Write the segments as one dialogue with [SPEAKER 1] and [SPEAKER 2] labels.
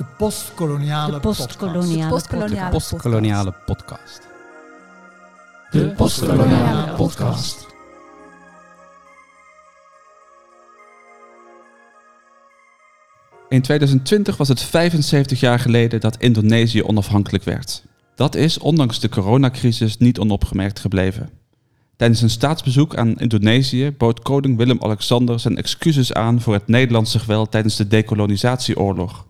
[SPEAKER 1] De postkoloniale
[SPEAKER 2] De postkoloniale
[SPEAKER 3] postkoloniale
[SPEAKER 2] podcast.
[SPEAKER 3] postkoloniale podcast.
[SPEAKER 1] De postkoloniale podcast.
[SPEAKER 3] In 2020 was het 75 jaar geleden dat Indonesië onafhankelijk werd. Dat is, ondanks de coronacrisis, niet onopgemerkt gebleven. Tijdens een staatsbezoek aan Indonesië bood koning Willem-Alexander zijn excuses aan voor het Nederlandse geweld tijdens de decolonisatieoorlog.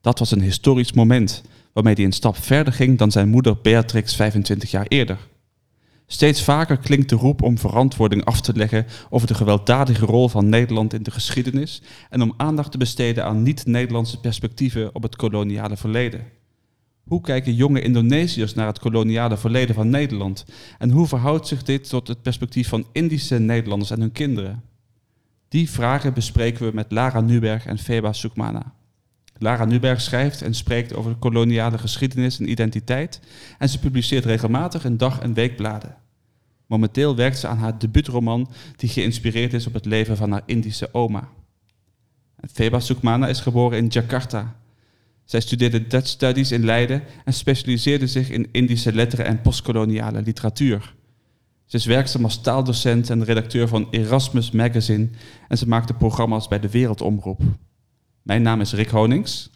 [SPEAKER 3] Dat was een historisch moment, waarmee hij een stap verder ging dan zijn moeder Beatrix 25 jaar eerder. Steeds vaker klinkt de roep om verantwoording af te leggen over de gewelddadige rol van Nederland in de geschiedenis en om aandacht te besteden aan niet-Nederlandse perspectieven op het koloniale verleden. Hoe kijken jonge Indonesiërs naar het koloniale verleden van Nederland? En hoe verhoudt zich dit tot het perspectief van Indische Nederlanders en hun kinderen? Die vragen bespreken we met Lara Nuberg en Feba Sukmana. Lara Nuberg schrijft en spreekt over koloniale geschiedenis en identiteit en ze publiceert regelmatig in dag- en weekbladen. Momenteel werkt ze aan haar debuutroman die geïnspireerd is op het leven van haar Indische oma. Feba Sukmana is geboren in Jakarta. Zij studeerde Dutch Studies in Leiden en specialiseerde zich in Indische letteren en postkoloniale literatuur. Ze is werkzaam als taaldocent en redacteur van Erasmus Magazine en ze maakte programma's bij de Wereldomroep. Mijn naam is Rick Honings.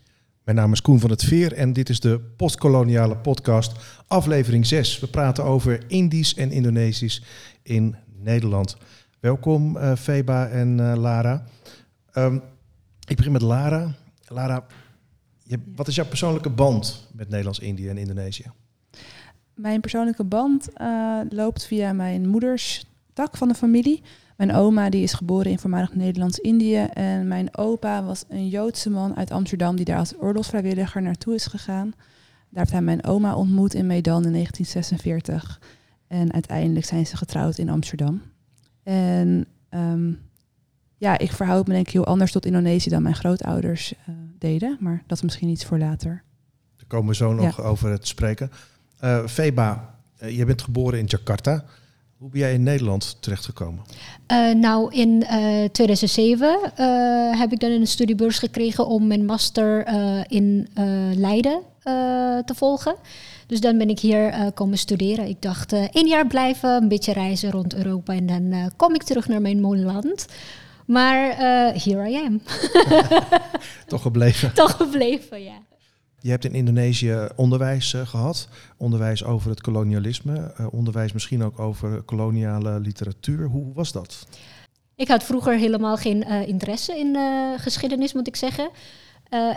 [SPEAKER 4] Mijn naam is Koen van het Veer en dit is de Postkoloniale Podcast, aflevering 6. We praten over Indisch en Indonesisch in Nederland. Welkom eh Feba en eh, Lara. Ehm, ik begin met Lara. Lara, je, wat is jouw persoonlijke band met Nederlands-Indië en Indonesië?
[SPEAKER 2] Mijn persoonlijke band eh, loopt via mijn moeders tak van de familie. Mijn oma die is geboren in voormalig Nederlands-Indië. En mijn opa was een Joodse man uit Amsterdam die daar als oorlogsvrijwilliger naartoe is gegaan. Daar heeft hij mijn oma ontmoet in Medan in 1946. En uiteindelijk zijn ze getrouwd in Amsterdam. En ehm, ja, ik verhoud me denk ik heel anders tot Indonesië dan mijn grootouders eh, deden. Maar dat is misschien iets voor later.
[SPEAKER 4] Daar komen we zo nog over te spreken. Eh Feba, eh, je bent geboren in Jakarta. Hoe ben jij in Nederland terechtgekomen?
[SPEAKER 5] Eh, nou, in eh, 2007 eh, heb ik dan een studiebeurs gekregen om mijn master in Leiden te volgen. Dus dan ben ik hier komen studeren. Ik dacht één jaar blijven, een beetje reizen rond Europa en dan kom ik terug naar mijn moederland. Maar here I am.
[SPEAKER 4] Toch gebleven.
[SPEAKER 5] Toch gebleven, ja.
[SPEAKER 4] Je hebt in Indonesië onderwijs eh, gehad. Onderwijs over het kolonialisme. eh, onderwijs misschien ook over koloniale literatuur. Hoe was dat?
[SPEAKER 5] Ik had vroeger helemaal geen eh, interesse in geschiedenis, moet ik zeggen.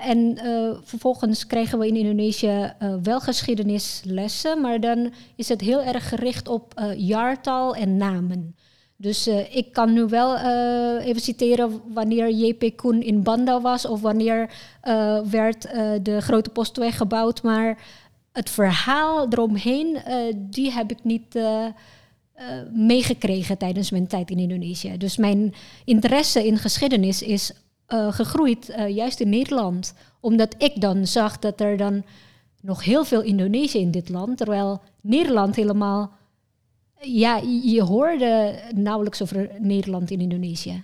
[SPEAKER 5] En vervolgens kregen we in Indonesië wel geschiedenislessen, maar dan is het heel erg gericht op jaartal en namen. Dus eh, ik kan nu wel eh, even citeren wanneer JP Koen in Banda was of wanneer eh, werd de grote postweg gebouwd, maar het verhaal eromheen, die heb ik niet meegekregen tijdens mijn tijd in Indonesië. Dus mijn interesse in geschiedenis is gegroeid juist in Nederland. Omdat ik dan zag dat er dan nog heel veel Indonesië in dit land, terwijl Nederland helemaal... Ja, je hoorde nauwelijks over Nederland in Indonesië.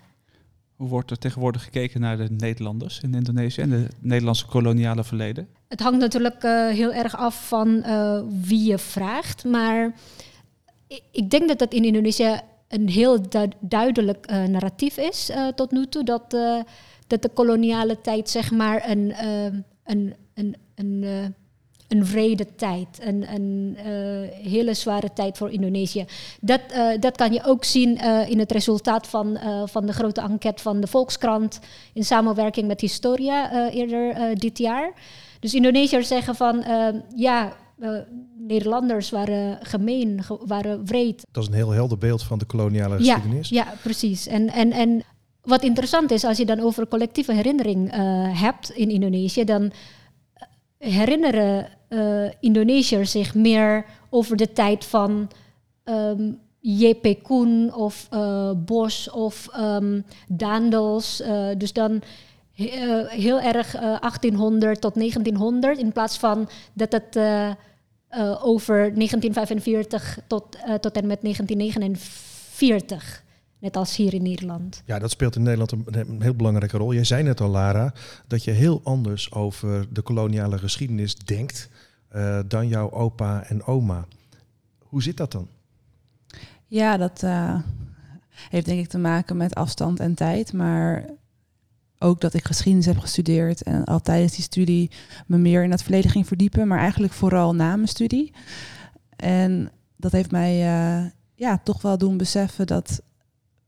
[SPEAKER 3] Hoe wordt er tegenwoordig gekeken naar de Nederlanders in Indonesië en het Nederlandse koloniale verleden?
[SPEAKER 5] Het hangt natuurlijk eh, heel erg af van eh, wie je vraagt. Maar ik, denk dat dat in Indonesië een heel du- duidelijk eh, narratief is tot nu toe. Dat, dat de koloniale tijd zeg maar een, een, een, een, een vrede tijd, een, een eh, hele zware tijd voor Indonesië. Dat, eh, dat kan je ook zien eh, in het resultaat van, van de grote enquête van de Volkskrant in samenwerking met Historia eerder dit jaar. Dus Indonesiërs zeggen van ja, Nederlanders waren gemeen, ge- waren wreed.
[SPEAKER 4] Dat is een heel helder beeld van de koloniale
[SPEAKER 5] Ja,
[SPEAKER 4] geschiedenis.
[SPEAKER 5] ja, precies. En, en, en wat interessant is, als je dan over collectieve herinnering hebt in Indonesië, dan herinneren eh Indonesiërs zich meer over de tijd van ehm, JP Koen of eh, Bos of. Eh, dus dan he- heel erg eh, 1800 tot 1900 in plaats van dat het over 1945 tot, tot en met 1949 Net als hier in Nederland.
[SPEAKER 4] Ja, dat speelt in Nederland een, een, heel belangrijke rol. Jij zei net al, Lara, dat je heel anders over de koloniale geschiedenis denkt uh, dan jouw opa en oma. Hoe zit dat dan?
[SPEAKER 2] Ja, dat uh, heeft denk ik te maken met afstand en tijd. Maar ook dat ik geschiedenis heb gestudeerd en al tijdens die studie me meer in het verleden ging verdiepen, maar eigenlijk vooral na mijn studie. En dat heeft mij uh, ja, toch wel doen beseffen dat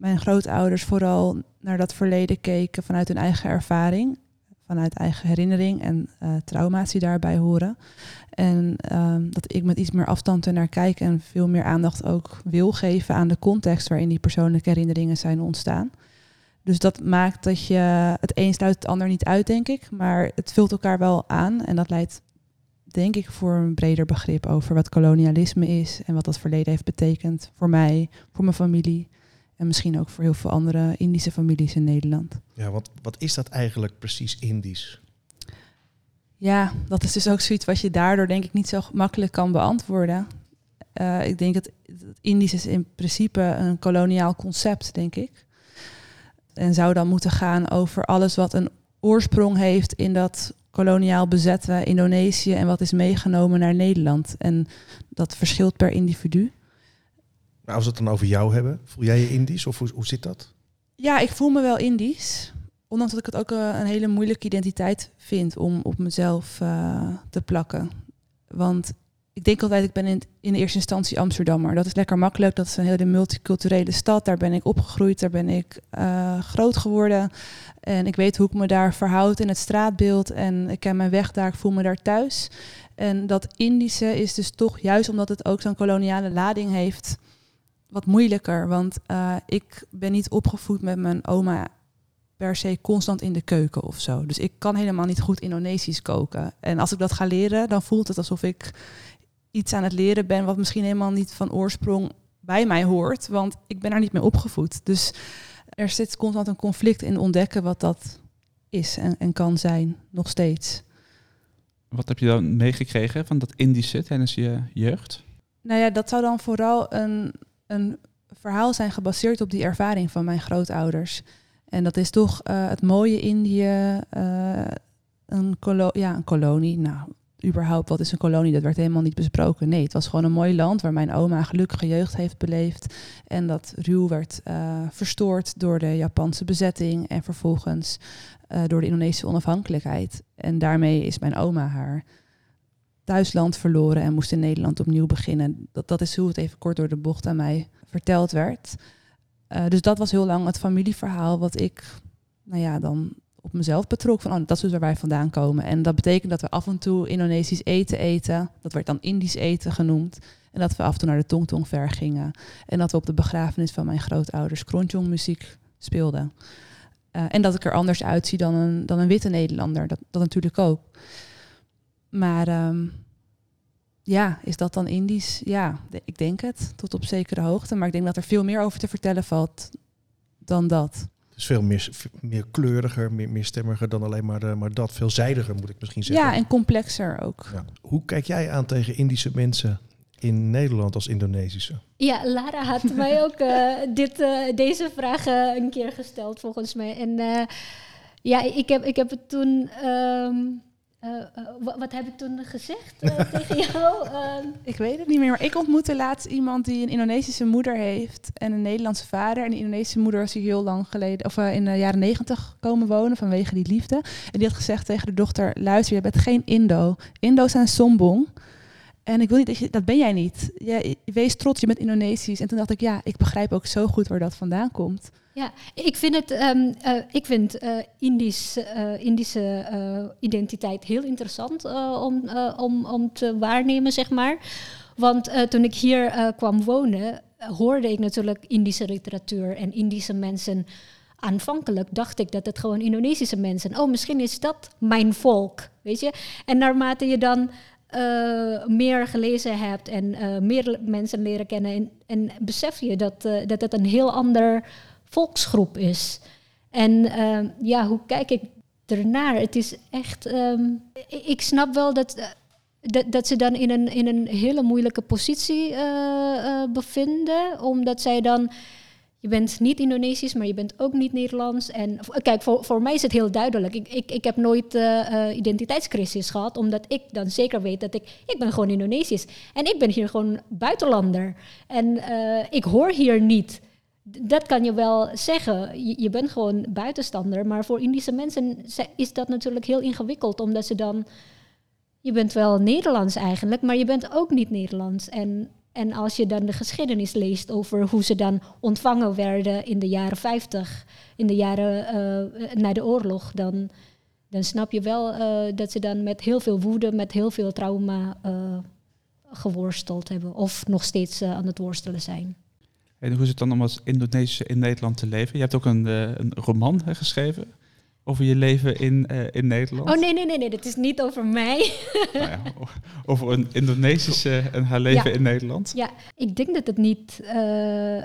[SPEAKER 2] mijn grootouders vooral naar dat verleden keken vanuit hun eigen ervaring, vanuit eigen herinnering en uh, trauma's die daarbij horen. En um, dat ik met iets meer afstand ernaar kijk en veel meer aandacht ook wil geven aan de context waarin die persoonlijke herinneringen zijn ontstaan. Dus dat maakt dat je het een sluit het ander niet uit, denk ik. Maar het vult elkaar wel aan. En dat leidt, denk ik, voor een breder begrip over wat kolonialisme is en wat dat verleden heeft betekend voor mij, voor mijn familie. En misschien ook voor heel veel andere Indische families in Nederland.
[SPEAKER 4] Ja, want wat is dat eigenlijk precies Indisch?
[SPEAKER 2] Ja, dat is dus ook zoiets wat je daardoor denk ik niet zo makkelijk kan beantwoorden. Uh, ik denk dat, dat Indisch is in principe een koloniaal concept, denk ik. En zou dan moeten gaan over alles wat een oorsprong heeft in dat koloniaal bezette Indonesië en wat is meegenomen naar Nederland. En dat verschilt per individu.
[SPEAKER 4] Nou, als we het dan over jou hebben, voel jij je Indisch of hoe, zit dat?
[SPEAKER 2] Ja, ik voel me wel Indisch. Ondanks dat ik het ook uh, een hele moeilijke identiteit vind om op mezelf uh, te plakken. Want ik denk altijd, ik ben in, in eerste instantie Amsterdammer. Dat is lekker makkelijk. Dat is een hele multiculturele stad. Daar ben ik opgegroeid, daar ben ik uh, groot geworden. En ik weet hoe ik me daar verhoud in het straatbeeld. En ik ken mijn weg daar, ik voel me daar thuis. En dat Indische is dus toch, juist omdat het ook zo'n koloniale lading heeft, wat moeilijker. Want uh, ik ben niet opgevoed met mijn oma per se constant in de keuken of zo. Dus ik kan helemaal niet goed Indonesisch koken. En als ik dat ga leren, dan voelt het alsof ik iets aan het leren ben wat misschien helemaal niet van oorsprong bij mij hoort, want ik ben er niet mee opgevoed. Dus er zit constant een conflict in ontdekken wat dat is en, en kan zijn, nog steeds.
[SPEAKER 3] Wat heb je dan meegekregen van dat Indische tijdens je jeugd?
[SPEAKER 2] Nou ja, dat zou dan vooral een, een verhaal zijn gebaseerd op die ervaring van mijn grootouders. En dat is toch uh, het mooie Indië, uh, een, ja, een kolonie. Nou, überhaupt, wat is een kolonie? Dat werd helemaal niet besproken. Nee, het was gewoon een mooi land waar mijn oma gelukkige jeugd heeft beleefd. En dat ruw werd uh, verstoord door de Japanse bezetting en vervolgens door de Indonesische onafhankelijkheid. En daarmee is mijn oma haar thuisland verloren en moest in Nederland opnieuw beginnen. Dat, dat is hoe het even kort door de bocht aan mij verteld werd. Uh, dus dat was heel lang het familieverhaal wat ik, nou ja, dan op mezelf betrok. Van, oh, dat is dus waar wij vandaan komen. En dat betekent dat we af en toe Indonesisch eten eten. Dat werd dan Indisch eten genoemd. En dat we af en toe naar de Tongtong ver gingen. En dat we op de begrafenis van mijn grootouders Kronjong muziek speelden. Uh, en dat ik er anders uitzie dan een, dan een witte Nederlander. Dat, dat natuurlijk ook. Maar um, ja, is dat dan Indisch? Ja, ik denk het, tot op zekere hoogte. Maar ik denk dat er veel meer over te vertellen valt dan dat.
[SPEAKER 4] Het is veel meer, meer kleuriger, meer, meer stemmiger dan alleen maar, de, maar dat. Veelzijdiger moet ik misschien zeggen.
[SPEAKER 2] Ja, en complexer ook. Ja.
[SPEAKER 4] Hoe kijk jij aan tegen Indische mensen in Nederland als Indonesische?
[SPEAKER 5] Ja, Lara had mij ook uh, dit, uh, deze vraag uh, een keer gesteld volgens mij. En ja, ik heb, ik heb het toen... Um, uh, uh, wat heb ik toen gezegd uh, tegen jou? Ehm,
[SPEAKER 2] ik weet het niet meer, maar ik ontmoette laatst iemand die een Indonesische moeder heeft en een Nederlandse vader. En die Indonesische moeder was hier heel lang geleden, of in de jaren negentig komen wonen vanwege die liefde. En die had gezegd tegen de dochter, luister, je bent geen Indo. Indo's zijn sombong. En ik wil niet dat je, dat ben jij niet. Je, wees trots, je bent Indonesisch. En toen dacht ik, ja, ik begrijp ook zo goed waar dat vandaan komt.
[SPEAKER 5] Ja, ik vind het, um, uh, ik vind uh, Indisch, uh, Indische identiteit heel interessant om, om, om te waarnemen, zeg maar. Want toen ik hier kwam wonen, hoorde ik natuurlijk Indische literatuur en Indische mensen. Aanvankelijk dacht ik dat het gewoon Indonesische mensen. Oh, misschien is dat mijn volk, weet je. En naarmate je dan meer gelezen hebt en meer mensen leren kennen. En, en besef je dat, dat het een heel ander volksgroep is. En ja, hoe kijk ik ernaar? Het is echt. Um, ik snap wel dat. Dat, dat, ze dan in een, in een hele moeilijke positie bevinden, omdat zij dan je bent niet Indonesisch, maar je bent ook niet Nederlands. En kijk, voor, voor mij is het heel duidelijk. Ik, ik, ik heb nooit eh, eh, identiteitscrisis gehad, omdat ik dan zeker weet dat ik, ik ben gewoon Indonesisch. En ik ben hier gewoon buitenlander. En eh, ik hoor hier niet. Dat kan je wel zeggen. Je, bent gewoon buitenstander. Maar voor Indische mensen is dat natuurlijk heel ingewikkeld, omdat ze dan. Je bent wel Nederlands eigenlijk, maar je bent ook niet Nederlands. En, en als je dan de geschiedenis leest over hoe ze dan ontvangen werden in de jaren 50, in de jaren eh, na de oorlog, dan, dan snap je wel eh, dat ze dan met heel veel woede, met heel veel trauma eh, geworsteld hebben. Of nog steeds aan het worstelen zijn.
[SPEAKER 3] En hoe is het dan om als Indonesische in Nederland te leven? Je hebt ook een, eh, een roman hè, geschreven over je leven in, eh, in Nederland.
[SPEAKER 5] Oh nee, nee, nee, nee, dat is niet over mij.
[SPEAKER 3] Nou ja, over een Indonesische en haar leven
[SPEAKER 5] Ja.
[SPEAKER 3] in Nederland.
[SPEAKER 5] Ja, ik denk dat het niet, eh,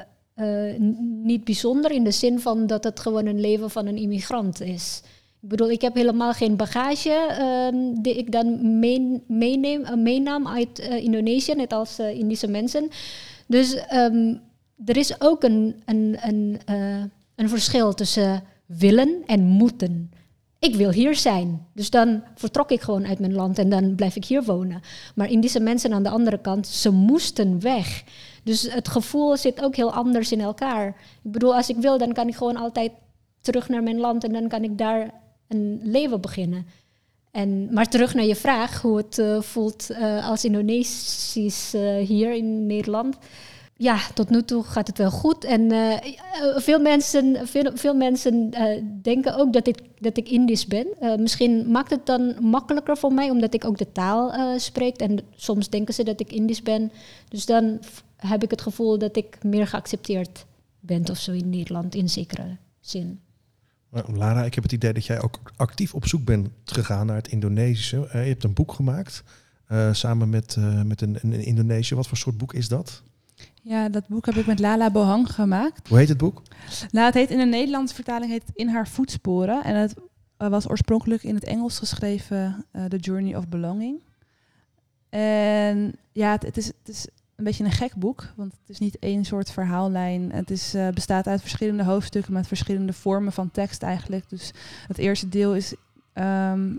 [SPEAKER 5] n- niet bijzonder in de zin van dat het gewoon een leven van een immigrant is. Ik bedoel, ik heb helemaal geen bagage ehm, die ik dan mee- meeneem, meenam uit Indonesië, net als Indische mensen. Dus ehm, er is ook een, een, een, eh, een verschil tussen willen en moeten. Ik wil hier zijn. Dus dan vertrok ik gewoon uit mijn land en dan blijf ik hier wonen. Maar Indische mensen aan de andere kant, ze moesten weg. Dus het gevoel zit ook heel anders in elkaar. Ik bedoel, als ik wil, dan kan ik gewoon altijd terug naar mijn land en dan kan ik daar een leven beginnen. En, maar terug naar je vraag, hoe het eh, voelt eh, als Indonesisch hier in Nederland. Ja, tot nu toe gaat het wel goed. En eh, eh, veel mensen, veel, veel mensen eh, denken ook dat ik, dat ik Indisch ben. Misschien maakt het dan makkelijker voor mij, omdat ik ook de taal spreek. En soms denken ze dat ik Indisch ben. Dus dan heb ik het gevoel dat ik meer geaccepteerd ben of zo in Nederland, in zekere zin.
[SPEAKER 4] Lara, ik heb het idee dat jij ook actief op zoek bent gegaan naar het Indonesische. Je hebt een boek gemaakt samen met, met een, een. Wat voor soort boek is dat?
[SPEAKER 2] Ja, dat boek heb ik met Lala Bohang gemaakt.
[SPEAKER 4] Hoe heet het boek?
[SPEAKER 2] Nou, het heet in de Nederlandse vertaling heet In haar voetsporen. En het eh, was oorspronkelijk in het Engels geschreven eh, The Journey of Belonging. En ja, het, het, is, het is een beetje een gek boek, want het is niet één soort verhaallijn. Het is, eh, bestaat uit verschillende hoofdstukken met verschillende vormen van tekst eigenlijk. Dus het eerste deel is ehm,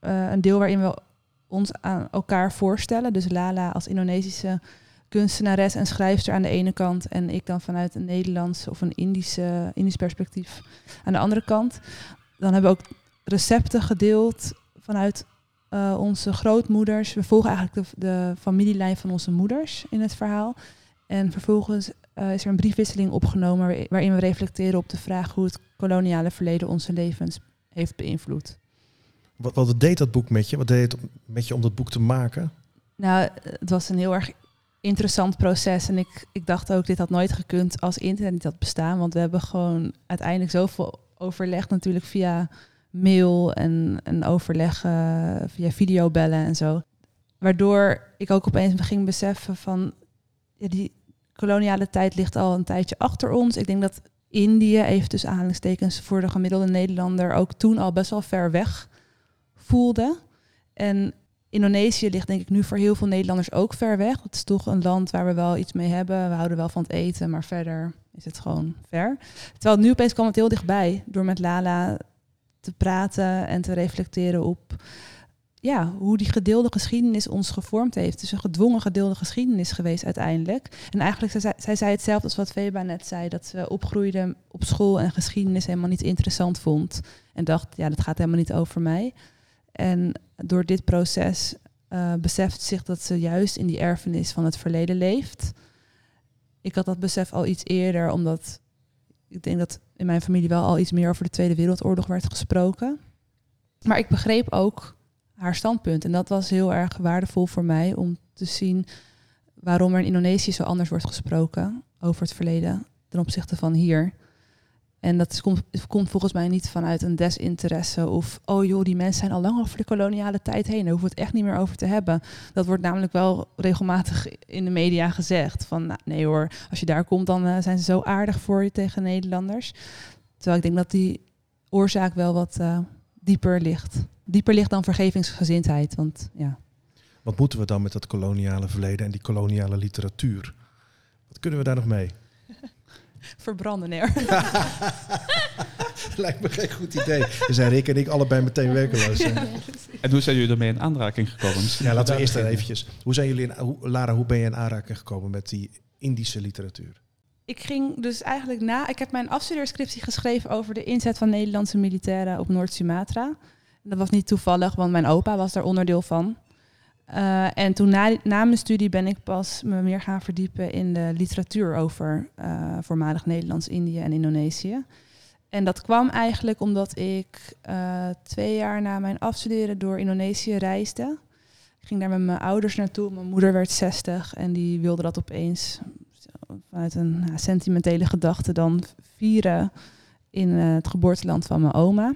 [SPEAKER 2] eh, een deel waarin we ons aan elkaar voorstellen. Dus Lala als Indonesische kunstenares en schrijfster aan de ene kant en ik dan vanuit een Nederlands of een Indische, Indisch perspectief aan de andere kant. Dan hebben we ook recepten gedeeld vanuit eh, onze grootmoeders. We volgen eigenlijk de, de familielijn van onze moeders in het verhaal. En vervolgens eh, is er een briefwisseling opgenomen waar- waarin we reflecteren op de vraag hoe het koloniale verleden onze levens heeft beïnvloed.
[SPEAKER 4] Wat, wat deed dat boek met je? Wat deed het met je om dat boek te maken?
[SPEAKER 2] Nou, het was een heel erg interessant proces. En ik, ik dacht ook, dit had nooit gekund als internet niet had bestaan. Want we hebben gewoon uiteindelijk zoveel overleg natuurlijk via mail en, en overleg eh, via videobellen en zo. Waardoor ik ook opeens ging beseffen van... Ja, die koloniale tijd ligt al een tijdje achter ons. Ik denk dat Indië, even tussen aanhalingstekens... voor de gemiddelde Nederlander ook toen al best wel ver weg voelde. En Indonesië ligt denk ik nu voor heel veel Nederlanders ook ver weg. Het is toch een land waar we wel iets mee hebben. We houden wel van het eten, maar verder is het gewoon ver. Terwijl nu opeens kwam het heel dichtbij door met Lala te praten en te reflecteren op ja, hoe die gedeelde geschiedenis ons gevormd heeft. Het is een gedwongen gedeelde geschiedenis geweest uiteindelijk. En eigenlijk, zij, zij zei hetzelfde als wat Veba net zei, dat ze opgroeide op school en geschiedenis helemaal niet interessant vond. En dacht, ja, dat gaat helemaal niet over mij. En door dit proces uh, beseft zich dat ze juist in die erfenis van het verleden leeft. Ik had dat besef al iets eerder, omdat ik denk dat in mijn familie wel al iets meer over de Tweede Wereldoorlog werd gesproken. Maar ik begreep ook haar standpunt. En dat was heel erg waardevol voor mij om te zien waarom er in Indonesië zo anders wordt gesproken over het verleden ten opzichte van hier. En dat komt, komt volgens mij niet vanuit een desinteresse of, oh joh, die mensen zijn al lang over de koloniale tijd heen, daar hoeven we het echt niet meer over te hebben. Dat wordt namelijk wel regelmatig in de media gezegd. Van nou, nee hoor, als je daar komt, dan uh, zijn ze zo aardig voor je tegen Nederlanders. Terwijl ik denk dat die oorzaak wel wat uh, dieper ligt. Dieper ligt dan vergevingsgezindheid. Want ja.
[SPEAKER 4] Wat moeten we dan met dat koloniale verleden en die koloniale literatuur? Wat kunnen we daar nog mee?
[SPEAKER 2] verbranden. Hoor.
[SPEAKER 4] Lijkt me geen goed idee. Dan zijn Rick en ik allebei meteen werkeloos.
[SPEAKER 3] En hoe zijn jullie ermee in aanraking gekomen? Misschien
[SPEAKER 4] Ja, laten we eerst eventjes. Hoe zijn jullie in, hoe, Lara, hoe ben je in aanraking gekomen met die Indische literatuur?
[SPEAKER 2] Ik ging dus eigenlijk na. Ik heb mijn afstudeerscriptie geschreven over de inzet van Nederlandse militairen op Noord-Sumatra. En Dat was niet toevallig, want mijn opa was daar onderdeel van. Eh, en toen na, na mijn studie ben ik pas me meer gaan verdiepen in de literatuur over eh, voormalig Nederlands-Indië en Indonesië. En dat kwam eigenlijk omdat ik eh, twee jaar na mijn afstuderen door Indonesië reisde. Ik ging daar met mijn ouders naartoe. Mijn moeder werd 60 en die wilde dat opeens vanuit een sentimentele gedachte dan vieren in het geboorteland van mijn oma.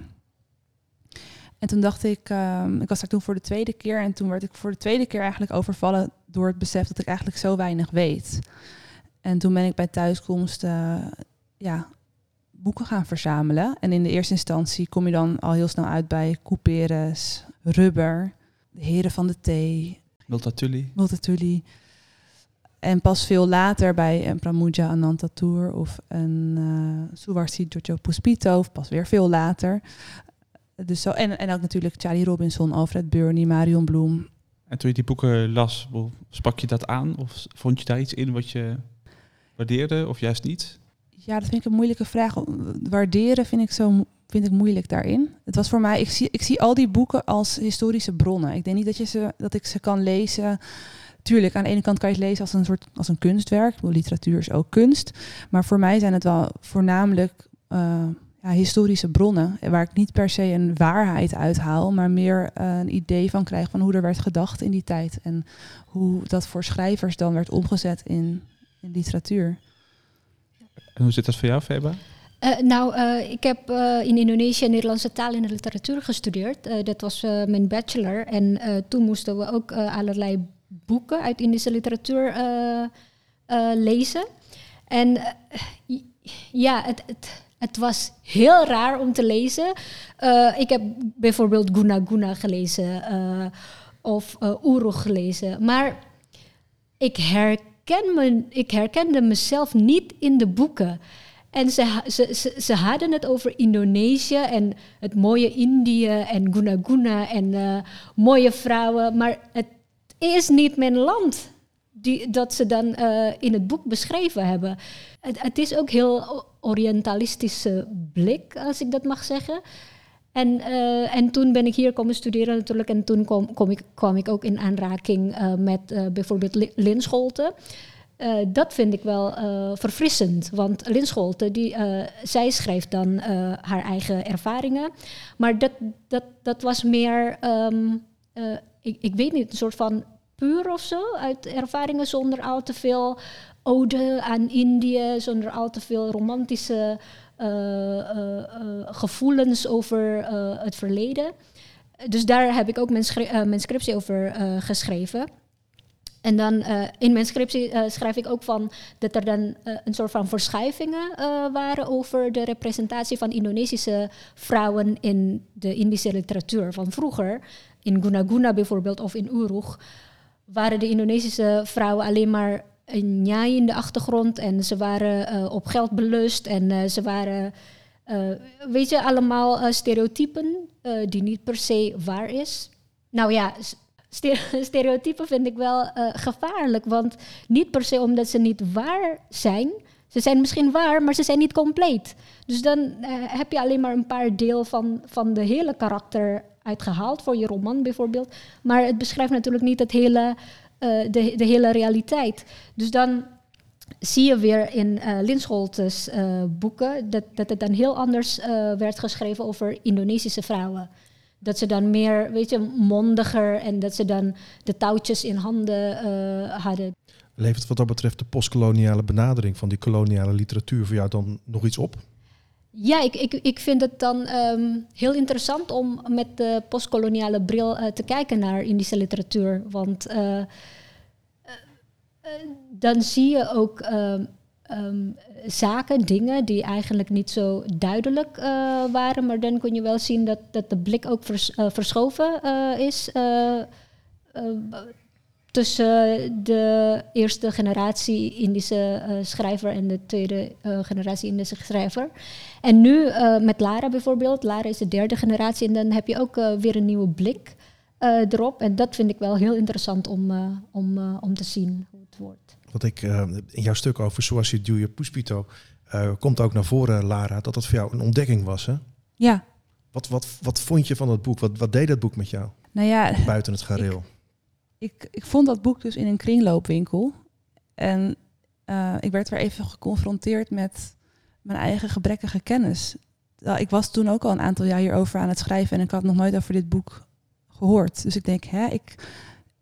[SPEAKER 2] En toen dacht ik, ehm, ik was daar toen voor de tweede keer en toen werd ik voor de tweede keer eigenlijk overvallen door het besef dat ik eigenlijk zo weinig weet. En toen ben ik bij thuiskomst eh, ja, boeken gaan verzamelen. En in de eerste instantie kom je dan al heel snel uit bij Couperus, Rubber, De Heren van de Thee,
[SPEAKER 3] Multatuli.
[SPEAKER 2] Multatuli. En pas veel later bij een Pramuja Anantatur of een uh, Suwarsi Jojo Puspito, of pas weer veel later. Dus zo, en, en ook natuurlijk Charlie Robinson, Alfred Burney, Marion Bloem.
[SPEAKER 3] En toen je die boeken las, sprak je dat aan? Of vond je daar iets in wat je waardeerde of juist niet?
[SPEAKER 2] Ja, dat vind ik een moeilijke vraag. Waarderen vind ik zo vind ik moeilijk daarin. Het was voor mij, ik zie, ik zie al die boeken als historische bronnen. Ik denk niet dat, je ze, dat ik ze kan lezen. Tuurlijk, aan de ene kant kan je het lezen als een soort als een kunstwerk. Bedoel, literatuur is ook kunst. Maar voor mij zijn het wel voornamelijk eh, ja, historische bronnen. Waar ik niet per se een waarheid uithaal, maar meer eh, een idee van krijg van hoe er werd gedacht in die tijd. En hoe dat voor schrijvers dan werd omgezet in, in literatuur.
[SPEAKER 3] En hoe zit dat voor jou, Feba?
[SPEAKER 5] Uh, nou, uh, ik heb uh, in Indonesië Nederlandse taal en literatuur gestudeerd. dat was mijn bachelor. En toen moesten we ook allerlei boeken uit Indische literatuur lezen. En ja, het, het, het, was heel raar om te lezen. ik heb bijvoorbeeld Guna Guna gelezen of Uruk gelezen. Maar ik, herken me, ik herkende mezelf niet in de boeken. En ze, ze, ze, ze, hadden het over Indonesië en het mooie Indië en Guna Guna en uh, mooie vrouwen. Maar het is niet mijn land die, dat ze dan uh, in het boek beschreven hebben. Het, het, is ook heel orientalistische blik, als ik dat mag zeggen. En, uh, en toen ben ik hier komen studeren natuurlijk. En toen kom, kom ik, kwam ik ook in aanraking met bijvoorbeeld Lin Scholte. Uh, dat vind ik wel uh, verfrissend. Want Lin Scholte, die, uh, zij schrijft dan haar eigen ervaringen. Maar dat, dat, dat was meer, um, ik, ik weet niet, een soort van puur of zo. Uit ervaringen zonder al te veel ode aan Indië. Zonder al te veel romantische gevoelens over het verleden. Dus daar heb ik ook mijn, mijn scriptie over geschreven. En dan in mijn scriptie schrijf ik ook van dat er dan een soort van verschuivingen waren over de representatie van Indonesische vrouwen in de Indische literatuur. Van vroeger, in Guna Guna bijvoorbeeld of in Uruk, waren de Indonesische vrouwen alleen maar een njai in de achtergrond en ze waren op geld belust en ze waren, weet je, allemaal stereotypen die niet per se waar is. Nou ja, stereotypen vind ik wel gevaarlijk. Want niet per se omdat ze niet waar zijn. Ze zijn misschien waar, maar ze zijn niet compleet. Dus dan heb je alleen maar een paar deel van, van de hele karakter uitgehaald voor je roman bijvoorbeeld. Maar het beschrijft natuurlijk niet het hele, uh, de, de hele realiteit. Dus dan zie je weer in uh, Linscholtes boeken dat, dat het dan heel anders werd geschreven over Indonesische vrouwen dat ze dan meer, weet je, mondiger en dat ze dan de touwtjes in handen hadden.
[SPEAKER 4] Levert wat dat betreft de postkoloniale benadering van die koloniale literatuur voor jou dan nog iets op?
[SPEAKER 5] Ja, ik, ik, ik vind het dan um, heel interessant om met de postkoloniale bril uh, te kijken naar Indische literatuur. Want uh, dan zie je ook um, zaken, dingen die eigenlijk niet zo duidelijk waren. Maar dan kun je wel zien dat, dat de blik ook vers, verschoven is tussen de eerste generatie Indische eh, schrijver en de tweede eh, generatie Indische schrijver. En nu eh, met Lara bijvoorbeeld. Lara is de derde generatie en dan heb je ook eh, weer een nieuwe blik eh, erop. En dat vind ik wel heel interessant om, eh, om, eh, om te zien hoe het wordt.
[SPEAKER 4] Wat ik eh, in jouw stuk over Suasi Julia Puspito eh, komt ook naar voren, Lara, dat dat voor jou een ontdekking was. Hè?
[SPEAKER 2] Ja,
[SPEAKER 4] Wat, wat, wat vond je van dat boek? Wat, wat deed dat boek met jou,
[SPEAKER 2] nou ja,
[SPEAKER 4] buiten het gareel?
[SPEAKER 2] ik, ik vond dat boek dus in een kringloopwinkel. En eh, ik werd weer even geconfronteerd met mijn eigen gebrekkige kennis. Ik was toen ook al een aantal jaar hierover aan het schrijven en ik had nog nooit over dit boek gehoord. Dus ik denk, hè, ik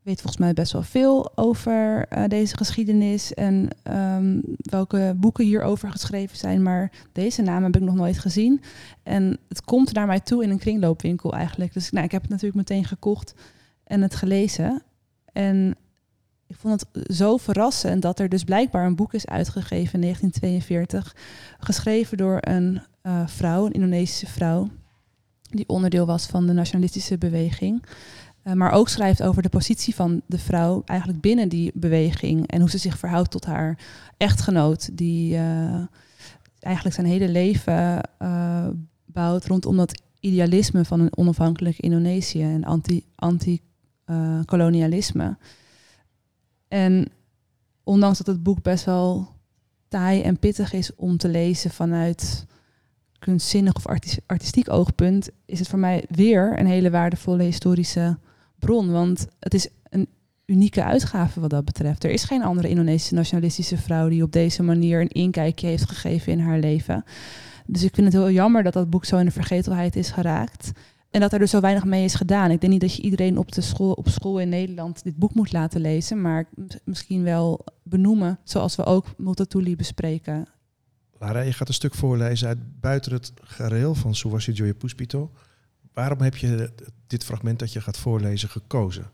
[SPEAKER 2] weet volgens mij best wel veel over eh, deze geschiedenis en ehm, welke boeken hierover geschreven zijn, maar deze naam heb ik nog nooit gezien. En het komt naar mij toe in een kringloopwinkel eigenlijk. Dus nou, ik heb het natuurlijk meteen gekocht en het gelezen. En ik vond het zo verrassend dat er dus blijkbaar een boek is uitgegeven in 1942, geschreven door een eh, vrouw, een Indonesische vrouw, die onderdeel was van de nationalistische beweging. Eh, maar ook schrijft over de positie van de vrouw eigenlijk binnen die beweging en hoe ze zich verhoudt tot haar echtgenoot, die eh, eigenlijk zijn hele leven bouwt rondom dat idealisme van een onafhankelijk Indonesië en anti- anti-kolonialisme. en ondanks dat het boek best wel taai en pittig is om te lezen vanuit kunstzinnig of artis- artistiek oogpunt, is het voor mij weer een hele waardevolle historische bron. Want het is een unieke uitgave wat dat betreft. Er is geen andere Indonesische nationalistische vrouw die op deze manier een inkijkje heeft gegeven in haar leven. Dus ik vind het heel jammer dat dat boek zo in de vergetelheid is geraakt. En dat er dus zo weinig mee is gedaan. Ik denk niet dat je iedereen op, de school, op school in Nederland dit boek moet laten lezen, maar mis- misschien wel benoemen, zoals we ook Multatuli bespreken.
[SPEAKER 4] Lara, je gaat een stuk voorlezen uit Buiten het gareel van Suasi Joya Puspito. Waarom heb je dit fragment dat je gaat voorlezen gekozen?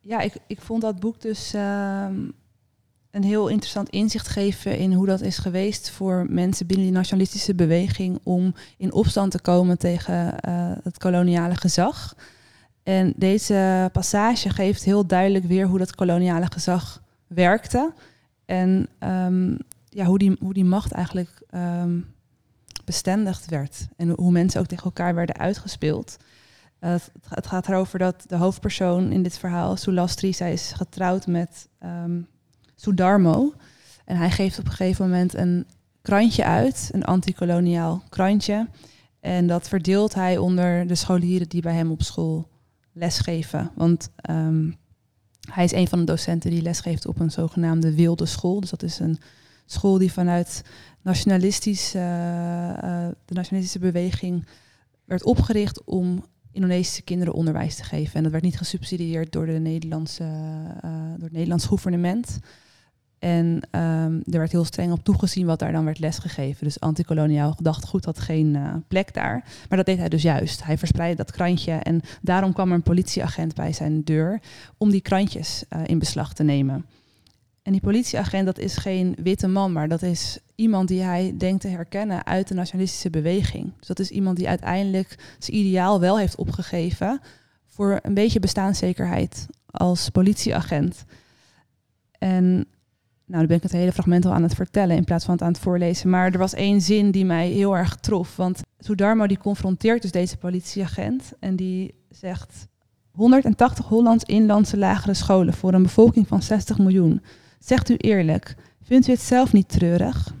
[SPEAKER 2] Ja, ik, ik vond dat boek dus ehm, een heel interessant inzicht geven in hoe dat is geweest voor mensen binnen die nationalistische beweging om in opstand te komen tegen eh, het koloniale gezag. En deze passage geeft heel duidelijk weer hoe dat koloniale gezag werkte. En ehm, ja, hoe, die, hoe die macht eigenlijk ehm, bestendigd werd. En hoe mensen ook tegen elkaar werden uitgespeeld. Eh, het, het gaat erover dat de hoofdpersoon in dit verhaal, Sulastri, zij is getrouwd met ehm Sudarmo. En hij geeft op een gegeven moment een krantje uit, een antikoloniaal krantje. En dat verdeelt hij onder de scholieren die bij hem op school lesgeven. Want ehm, hij is een van de docenten die lesgeeft op een zogenaamde wilde school. Dus dat is een school die vanuit nationalistisch, eh, eh, de nationalistische beweging werd opgericht om Indonesische kinderen onderwijs te geven. En dat werd niet gesubsidieerd door, de Nederlandse, eh, door het Nederlands gouvernement. En ehm, er werd heel streng op toegezien wat daar dan werd lesgegeven. Dus antikoloniaal gedachtegoed had geen eh, plek daar. Maar dat deed hij dus juist. Hij verspreidde dat krantje en daarom kwam er een politieagent bij zijn deur om die krantjes eh, in beslag te nemen. En die politieagent, dat is geen witte man, maar dat is iemand die hij denkt te herkennen uit de nationalistische beweging. Dus dat is iemand die uiteindelijk zijn ideaal wel heeft opgegeven voor een beetje bestaanszekerheid als politieagent. En nou, dan ben ik het hele fragment al aan het vertellen in plaats van het aan het voorlezen. Maar er was één zin die mij heel erg trof. Want Sudarmo die confronteert dus deze politieagent en die zegt... 180 Hollands inlandse lagere scholen voor een bevolking van 60 miljoen. Zegt u eerlijk, vindt u het zelf niet treurig?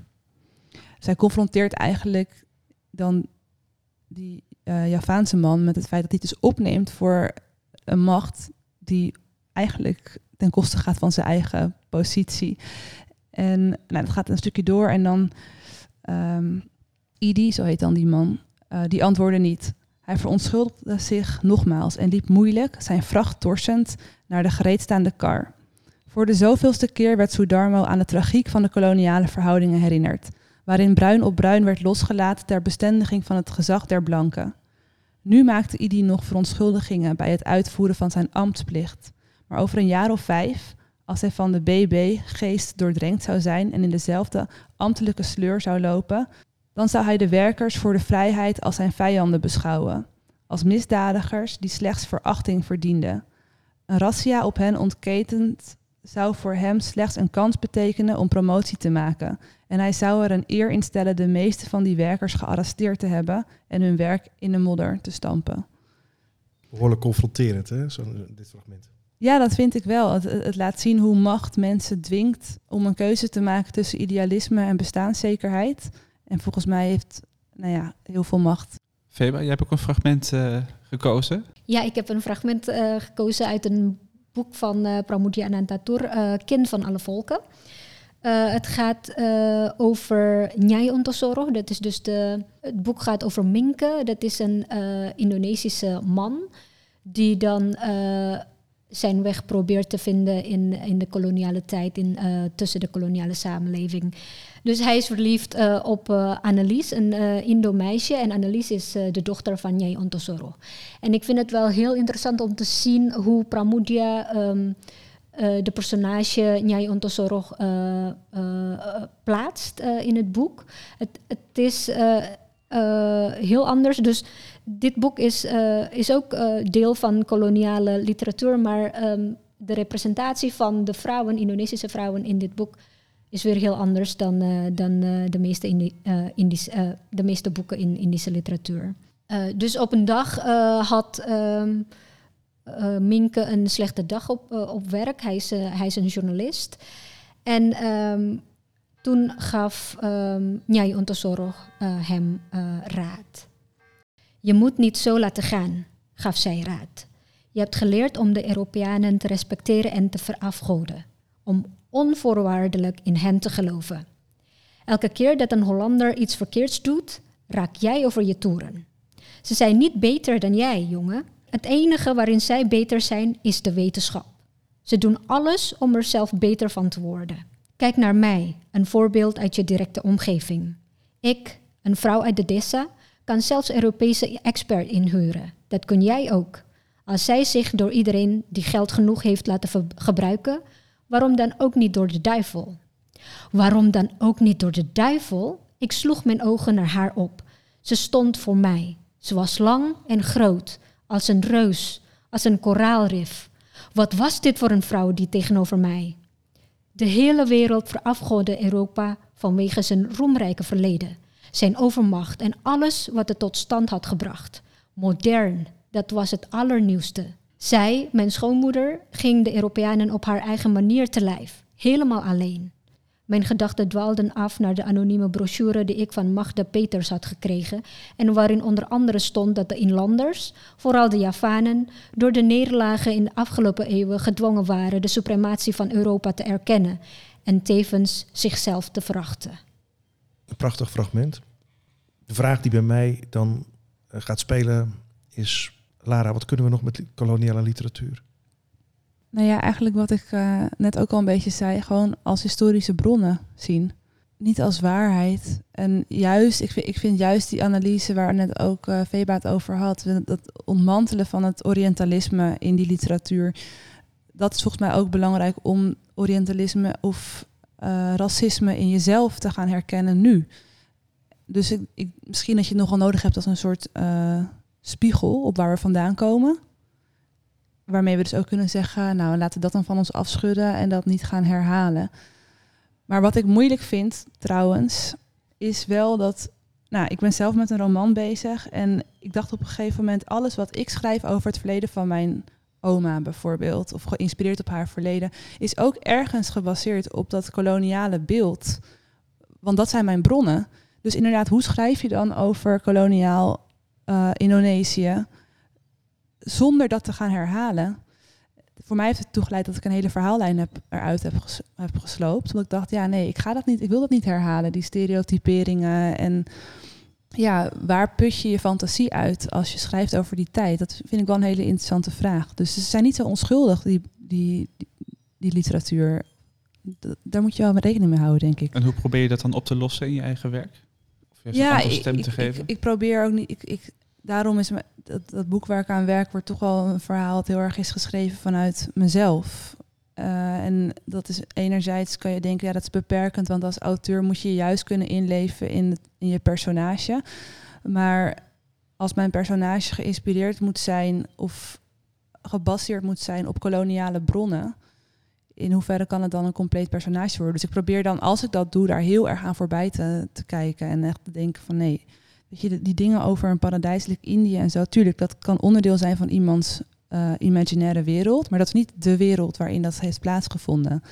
[SPEAKER 2] Zij confronteert eigenlijk dan die eh, Javaanse man met het feit dat hij het dus opneemt voor een macht die eigenlijk ten koste gaat van zijn eigen positie. En nou, dat gaat een stukje door en dan ehm Idi, zo heet dan die man, eh, die antwoordde niet. Hij verontschuldigde zich nogmaals en liep moeilijk, zijn vracht torsend, naar de gereedstaande kar. Voor de zoveelste keer werd Sudarmo aan de tragiek van de koloniale verhoudingen herinnerd, waarin bruin op bruin werd losgelaten ter bestendiging van het gezag der blanken. Nu maakte Idi nog verontschuldigingen bij het uitvoeren van zijn ambtsplicht. Maar over een jaar of vijf, als hij van de BB-geest doordrenkt zou zijn en in dezelfde ambtelijke sleur zou lopen, dan zou hij de werkers voor de vrijheid als zijn vijanden beschouwen, als misdadigers die slechts verachting verdienden. Een razzia op hen ontketend zou voor hem slechts een kans betekenen om promotie te maken. En hij zou er een eer in stellen de meeste van die werkers gearresteerd te hebben en hun werk in de modder te stampen.
[SPEAKER 4] Behoorlijk confronterend, hè, zo, dit fragment.
[SPEAKER 2] Ja, dat vind ik wel. Het, het laat zien hoe macht mensen dwingt om een keuze te maken tussen idealisme en bestaanszekerheid. En volgens mij heeft nou ja, heel veel macht.
[SPEAKER 3] Feba, jij hebt ook een fragment uh, gekozen.
[SPEAKER 5] Ja, ik heb een fragment uh, gekozen uit een boek van uh, Pramudya Anantatur, uh, Kind van alle volken. Uh, het gaat over Nyai Ontosoro. Dat is dus de, het boek gaat over Minke. Dat is een Indonesische man die dan zijn weg probeert te vinden in, in de koloniale tijd, in, tussen de koloniale samenleving. Dus hij is verliefd uh, op uh, Annelies, een Indo-meisje. En Annelies is de dochter van Nyai Ontosoro. En ik vind het wel heel interessant om te zien hoe Pramudya um, de personage Nyai Ontosoro plaatst in het boek. Het, het is heel anders. Dus dit boek is, is ook deel van koloniale literatuur, maar um, de representatie van de vrouwen, Indonesische vrouwen in dit boek is weer heel anders dan, uh, dan de, meeste Indi de meeste boeken in Indische literatuur. dus op een dag had um, Minke een slechte dag op, op werk. Hij is, hij is een journalist. En um, toen gaf um, Nyai Ontosoro hem raad. Je moet niet zo laten gaan, gaf zij raad. Je hebt geleerd om de Europeanen te respecteren en te verafgoden. Om onvoorwaardelijk in hen te geloven. Elke keer dat een Hollander iets verkeerds doet, raak jij over je toeren. Ze zijn niet beter dan jij, jongen. Het enige waarin zij beter zijn is de wetenschap. Ze doen alles om er zelf beter van te worden. Kijk naar mij, een voorbeeld uit je directe omgeving. Ik, een vrouw uit de Dessa, kan zelfs Europese expert inhuren. Dat kun jij ook. Als zij zich door iedereen die geld genoeg heeft laten gebruiken, Waarom dan ook niet door de duivel? Waarom dan ook niet door de duivel? Ik sloeg mijn ogen naar haar op. Ze stond voor mij. Ze was lang en groot, als een reus, als een koraalrif. Wat was dit voor een vrouw die tegenover mij? De hele wereld verafgodde Europa vanwege zijn roemrijke verleden, zijn overmacht en alles wat het tot stand had gebracht. Modern, dat was het allernieuwste. Zij, mijn schoonmoeder, ging de Europeanen op haar eigen manier te lijf, helemaal alleen. Mijn gedachten dwaalden af naar de anonieme brochure die ik van Magda Peters had gekregen en waarin onder andere stond dat de inlanders, vooral de Javanen, door de nederlagen in de afgelopen eeuwen gedwongen waren de suprematie van Europa te erkennen en tevens zichzelf te verachten.
[SPEAKER 4] Een prachtig fragment. De vraag die bij mij dan eh, gaat spelen is Lara, wat kunnen we nog met koloniale literatuur?
[SPEAKER 2] Nou ja, eigenlijk wat ik uh, net ook al een beetje zei, gewoon als historische bronnen zien. Niet als waarheid. En juist, ik vind, juist die analyse waar net ook uh, Veba het over had, dat ontmantelen van het Orientalisme in die literatuur, dat is volgens mij ook belangrijk om Orientalisme of uh, racisme in jezelf te gaan herkennen nu. Dus ik, ik, misschien dat je het nogal nodig hebt als een soort spiegel op waar we vandaan komen. Waarmee we dus ook kunnen zeggen, nou laten we dat dan van ons afschudden en dat niet gaan herhalen. Maar wat ik moeilijk vind trouwens, is wel dat, nou ik ben zelf met een roman bezig en ik dacht op een gegeven moment, alles wat ik schrijf over het verleden van mijn oma bijvoorbeeld, of geïnspireerd op haar verleden, is ook ergens gebaseerd op dat koloniale beeld. Want dat zijn mijn bronnen. Dus inderdaad, hoe schrijf je dan over koloniaal uh, Indonesië, zonder dat te gaan herhalen. Voor mij heeft het toegeleid dat ik een hele verhaallijn heb, eruit heb, heb gesloopt. Omdat ik dacht, ja nee, ik ga dat niet, ik wil dat niet herhalen, die stereotyperingen. En ja, waar put je je fantasie uit als je schrijft over die tijd? Dat vind ik wel een hele interessante vraag. Dus ze zijn niet zo onschuldig, die, die, die, die literatuur. daar moet je wel rekening mee houden, denk ik.
[SPEAKER 3] En hoe probeer je dat dan op te lossen in je eigen werk?
[SPEAKER 2] ja, ik, stem te ik, geven? Ik, ik, probeer ook niet. Ik, ik, daarom is me, dat, dat boek waar ik aan werk, wordt toch wel een verhaal dat heel erg is geschreven vanuit mezelf. Uh, en dat is enerzijds kan je denken, ja, dat is beperkend, want als auteur moet je juist kunnen inleven in, in je personage. Maar als mijn personage geïnspireerd moet zijn of gebaseerd moet zijn op koloniale bronnen, in hoeverre kan het dan een compleet personage worden? Dus ik probeer dan, als ik dat doe, daar heel erg aan voorbij te, te kijken en echt te denken van nee, weet je, die dingen over een paradijselijk Indië en zo, tuurlijk, dat kan onderdeel zijn van iemands eh, imaginaire wereld, maar dat is niet de wereld waarin dat heeft plaatsgevonden.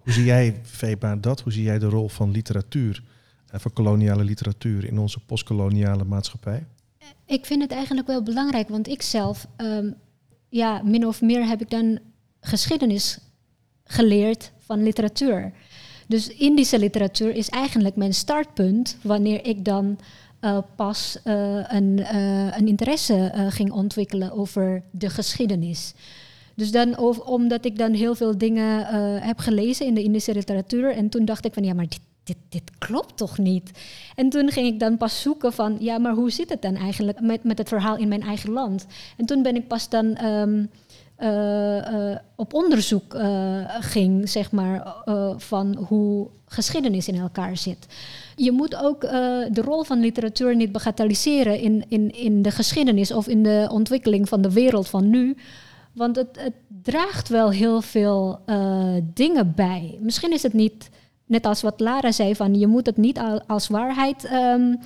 [SPEAKER 4] Hoe zie jij, Feba, dat? Hoe zie jij de rol van literatuur, eh, van koloniale literatuur in onze postkoloniale maatschappij?
[SPEAKER 5] Ik vind het eigenlijk wel belangrijk, want ik zelf, ehm, ja, min of meer heb ik dan geschiedenis geleerd van literatuur. Dus Indische literatuur is eigenlijk mijn startpunt wanneer ik dan uh, pas uh, een, uh, een, interesse ging ontwikkelen over de geschiedenis. Dus dan, omdat ik dan heel veel dingen heb gelezen in de Indische literatuur. En toen dacht ik van ja, maar dit, dit, dit, klopt toch niet? En toen ging ik dan pas zoeken van ja, maar hoe zit het dan eigenlijk met, met het verhaal in mijn eigen land? En toen ben ik pas dan. Uh, op onderzoek uh, ging, zeg maar, van hoe geschiedenis in elkaar zit. Je moet ook de rol van literatuur niet bagatelliseren in, in, in de geschiedenis of in de ontwikkeling van de wereld van nu. Want het, het draagt wel heel veel dingen bij. Misschien is het niet, net als wat Lara zei, van je moet het niet als waarheid um,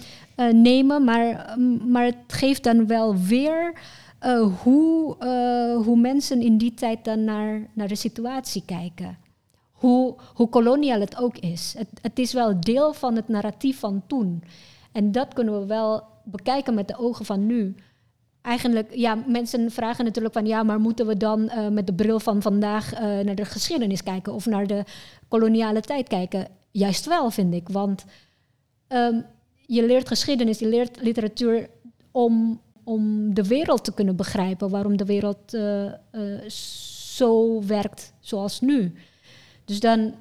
[SPEAKER 5] nemen, maar, maar het geeft dan wel weer uh, hoe, uh, hoe mensen in die tijd dan naar, naar de situatie kijken. Hoe, hoe koloniaal het ook is. Het, het is wel deel van het narratief van toen. En dat kunnen we wel bekijken met de ogen van nu. Eigenlijk, ja, mensen vragen natuurlijk van ja, maar moeten we dan uh, met de bril van vandaag naar de geschiedenis kijken of naar de koloniale tijd kijken? Juist wel, vind ik. Want um, je leert geschiedenis, je leert literatuur om om de wereld te kunnen begrijpen, waarom de wereld uh, uh, zo werkt zoals nu. Dus dan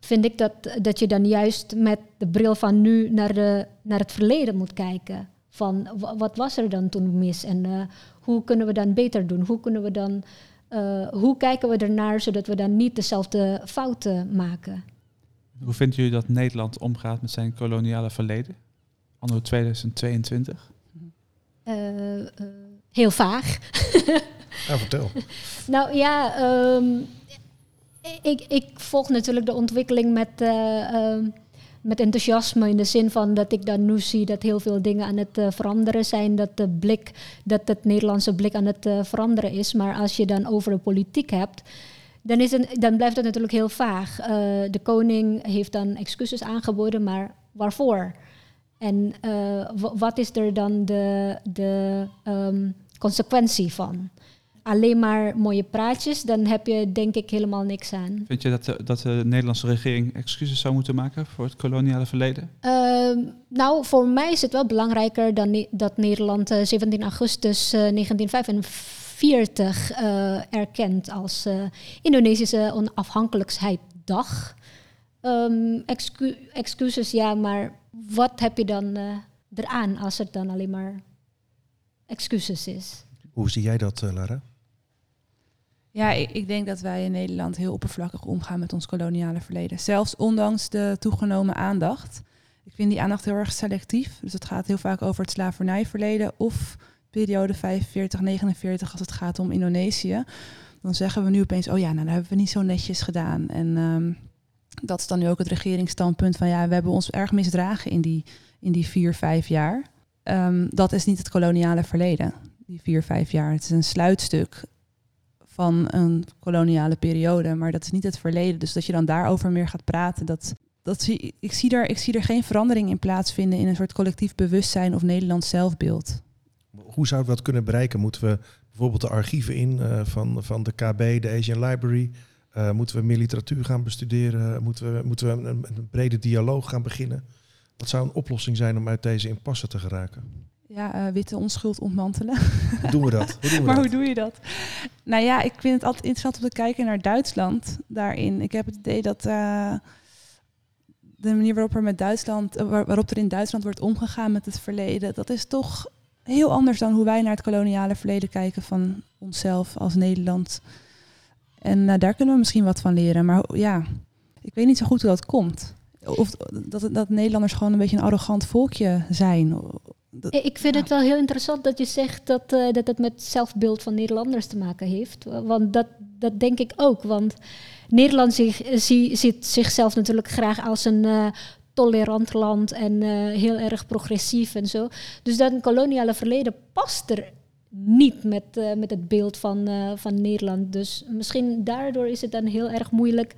[SPEAKER 5] vind ik dat, dat je dan juist met de bril van nu naar, de, naar het verleden moet kijken. Van wat was er dan toen mis en uh, hoe kunnen we dan beter doen? Hoe, kunnen we dan, hoe kijken we ernaar zodat we dan niet dezelfde fouten maken?
[SPEAKER 3] Hoe vindt u dat Nederland omgaat met zijn koloniale verleden? Anno 2022?
[SPEAKER 5] Uh, uh, heel vaag.
[SPEAKER 4] ja, vertel.
[SPEAKER 5] nou ja, um, ik, ik, volg natuurlijk de ontwikkeling met, uh, met enthousiasme. In de zin van dat ik dan nu zie dat heel veel dingen aan het veranderen zijn. Dat de blik, dat het Nederlandse blik aan het veranderen is. Maar als je dan over de politiek hebt. Dan, is het, dan blijft het natuurlijk heel vaag. de koning heeft dan excuses aangeboden, maar waarvoor? En uh, wat is er dan de, de um, consequentie van? Alleen maar mooie praatjes, dan heb je denk ik helemaal niks aan.
[SPEAKER 3] Vind je dat de, dat de Nederlandse regering excuses zou moeten maken voor het koloniale verleden?
[SPEAKER 5] Uh, nou, voor mij is het wel belangrijker dan dat Nederland uh, 17 augustus uh, 1945 erkent als Indonesische onafhankelijkheidsdag. Um, excu excuses, ja, maar wat heb je dan uh, eraan als het dan alleen maar excuses is?
[SPEAKER 4] Hoe zie jij dat, uh, Lara?
[SPEAKER 2] Ja, ik, ik, denk dat wij in Nederland heel oppervlakkig omgaan met ons koloniale verleden. Zelfs ondanks de toegenomen aandacht. Ik vind die aandacht heel erg selectief. Dus het gaat heel vaak over het slavernijverleden of periode 45-49 als het gaat om Indonesië. Dan zeggen we nu opeens, oh ja, nou, dat hebben we niet zo netjes gedaan. En um, dat is dan nu ook het regeringsstandpunt van ja, we hebben ons erg misdragen in die, in die vier, vijf jaar. Um, dat is niet het koloniale verleden, die vier, vijf jaar. Het is een sluitstuk van een koloniale periode, maar dat is niet het verleden. Dus dat je dan daarover meer gaat praten, dat, dat zie, ik, zie er, ik zie er geen verandering in plaatsvinden in een soort collectief bewustzijn of Nederlands zelfbeeld.
[SPEAKER 4] Hoe zouden we dat kunnen bereiken? Moeten we bijvoorbeeld de archieven in uh, van, van de KB, de Asian Library, uh, moeten we meer literatuur gaan bestuderen? Moeten we, moeten we een, een, brede dialoog gaan beginnen? Wat zou een oplossing zijn om uit deze impasse te geraken?
[SPEAKER 2] Ja, uh, witte onschuld ontmantelen.
[SPEAKER 4] Hoe doen we dat?
[SPEAKER 2] Hoe doen we maar dat? hoe doe je dat? Nou ja, ik vind het altijd interessant om te kijken naar Duitsland daarin. Ik heb het idee dat uh, de manier waarop er met Duitsland, waarop er in Duitsland wordt omgegaan met het verleden, dat is toch heel anders dan hoe wij naar het koloniale verleden kijken van onszelf als Nederland. En uh, daar kunnen we misschien wat van leren. Maar ja, ik weet niet zo goed hoe dat komt. Of dat, dat Nederlanders gewoon een beetje een arrogant volkje zijn. dat-
[SPEAKER 5] Ik vind
[SPEAKER 2] Ja.
[SPEAKER 5] het wel heel interessant dat je zegt dat, eh, dat het met zelfbeeld van Nederlanders te maken heeft. Want dat, dat denk ik ook. Want Nederland zich, eh, zie- ziet zichzelf natuurlijk graag als een eh, tolerant land en eh, heel erg progressief en zo. Dus dat koloniale verleden past er niet met, eh, met het beeld van, eh, van Nederland. Dus misschien daardoor is het dan heel erg moeilijk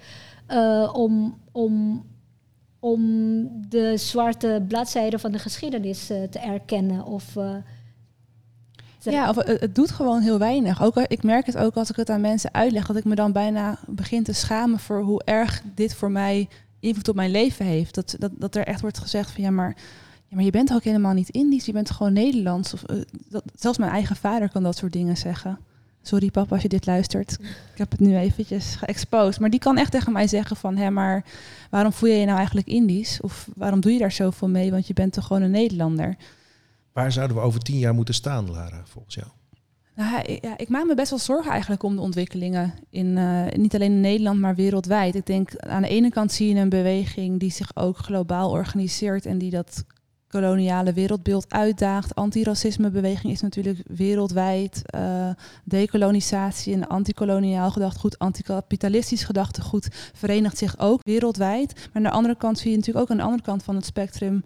[SPEAKER 5] eh, om, om, om de zwarte bladzijde van de geschiedenis te erkennen. Of,
[SPEAKER 2] Ja, of het, doet gewoon heel weinig. Ook, ik merk het ook als ik het aan mensen uitleg, dat ik me dan bijna begin te schamen voor hoe erg dit voor mij invloed op mijn leven heeft. Dat, dat, dat er echt wordt gezegd van ja, maar, maar je bent ook helemaal niet Indisch, je bent gewoon Nederlands. Of, eh, dat, zelfs mijn eigen vader kan dat soort dingen zeggen. Sorry papa als je dit luistert. Ik heb het nu eventjes geëxposed. Maar die kan echt tegen mij zeggen van... hé, maar waarom voel je je nou eigenlijk Indisch? Of waarom doe je daar zoveel mee? Want je bent toch gewoon een Nederlander?
[SPEAKER 4] Waar zouden we over tien jaar moeten staan, Lara, volgens jou?
[SPEAKER 2] Nou, ik- ja, ik maak me best wel zorgen eigenlijk om de ontwikkelingen. In, eh, niet alleen in Nederland, maar wereldwijd. Ik denk aan de ene kant zie je een beweging die zich ook globaal organiseert en die dat koloniale wereldbeeld uitdaagt. Antiracismebeweging is natuurlijk wereldwijd. eh, decolonisatie en antikoloniaal gedachtegoed, anticapitalistisch gedachtegoed verenigt zich ook wereldwijd. Maar aan de andere kant zie je natuurlijk ook aan de andere kant van het spectrum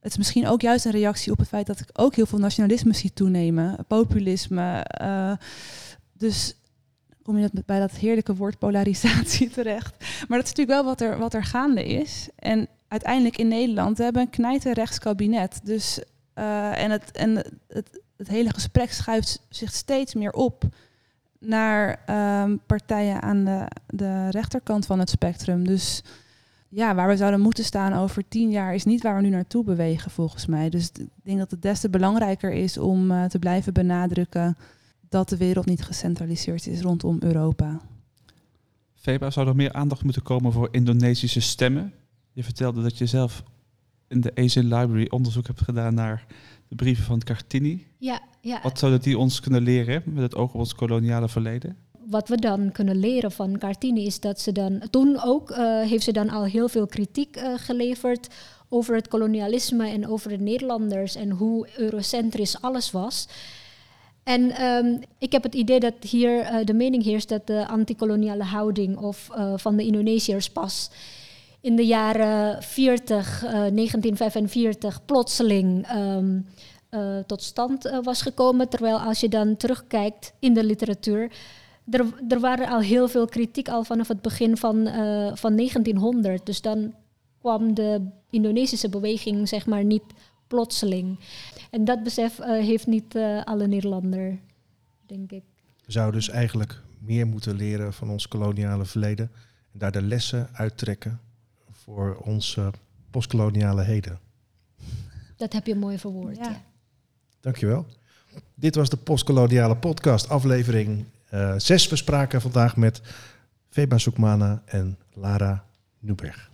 [SPEAKER 2] het is misschien ook juist een reactie op het feit dat ik ook heel veel nationalisme zie toenemen, populisme. eh, dus kom je bij dat heerlijke woord polarisatie terecht. Maar dat is natuurlijk wel wat er, wat er gaande is. En uiteindelijk in Nederland we hebben een knijterrechts kabinet. Dus, eh, en het, en het, het hele gesprek schuift zich steeds meer op naar ehm, partijen aan de, de rechterkant van het spectrum. Dus ja, waar we zouden moeten staan over tien jaar is niet waar we nu naartoe bewegen, volgens mij. Dus ik denk dat het des te belangrijker is om eh, te blijven benadrukken dat de wereld niet gecentraliseerd is rondom Europa.
[SPEAKER 3] Feba, zou er meer aandacht moeten komen voor Indonesische stemmen? Je vertelde dat je zelf in de Asian Library onderzoek hebt gedaan naar de brieven van Kartini.
[SPEAKER 5] ja, ja.
[SPEAKER 3] Wat zouden die ons kunnen leren met het oog op ons koloniale verleden?
[SPEAKER 5] wat we dan kunnen leren van Cartini is dat ze dan toen ook eh, heeft ze dan al heel veel kritiek eh, geleverd over het kolonialisme en over de Nederlanders en hoe eurocentrisch alles was. En ehm, ik heb het idee dat hier eh, de mening heerst dat de antikoloniale houding of, van de Indonesiërs pas in de jaren 40, eh, 1945 plotseling ehm, eh, tot stand eh, was gekomen. Terwijl als je dan terugkijkt in de literatuur, er, er waren al heel veel kritiek al vanaf het begin van, eh, van 1900. Dus dan kwam de Indonesische beweging zeg maar niet plotseling. En dat besef eh, heeft niet eh, alle Nederlander, denk ik.
[SPEAKER 4] We zouden dus eigenlijk meer moeten leren van ons koloniale verleden en daar de lessen uittrekken voor ons eh, postkoloniale heden.
[SPEAKER 5] Dat heb je mooi verwoord.
[SPEAKER 2] Ja.
[SPEAKER 5] Ja.
[SPEAKER 4] Dankjewel. Dit was de postkoloniale podcast, aflevering 6. We spraken vandaag met Feba Soekmana en Lara Newberg.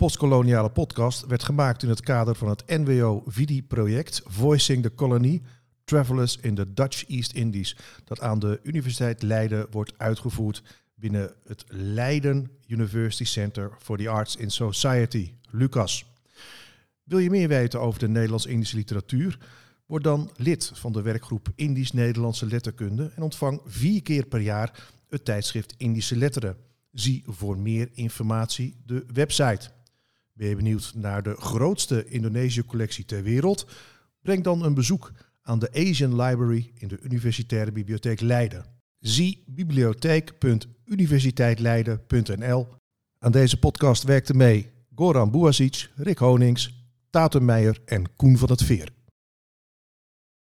[SPEAKER 4] Postkoloniale podcast werd gemaakt in het kader van het NWO-VIDI-project Voicing the Colony Travelers in the Dutch East Indies, dat aan de Universiteit Leiden wordt uitgevoerd binnen het Leiden University Center for the Arts in Society, LUCAS. Wil je meer weten over de Nederlands-Indische literatuur? Word dan lid van de werkgroep Indisch-Nederlandse Letterkunde en ontvang vier keer per jaar het tijdschrift Indische Letteren. Zie voor meer informatie de website. Ben je benieuwd naar de grootste Indonesië-collectie ter wereld? Breng dan een bezoek aan de Asian Library in de Universitaire Bibliotheek Leiden. Zie bibliotheek.universiteitleiden.nl. Aan deze podcast werkten mee Goran Boasic, Rick Honings, Tatum Meijer en Koen van het Veer.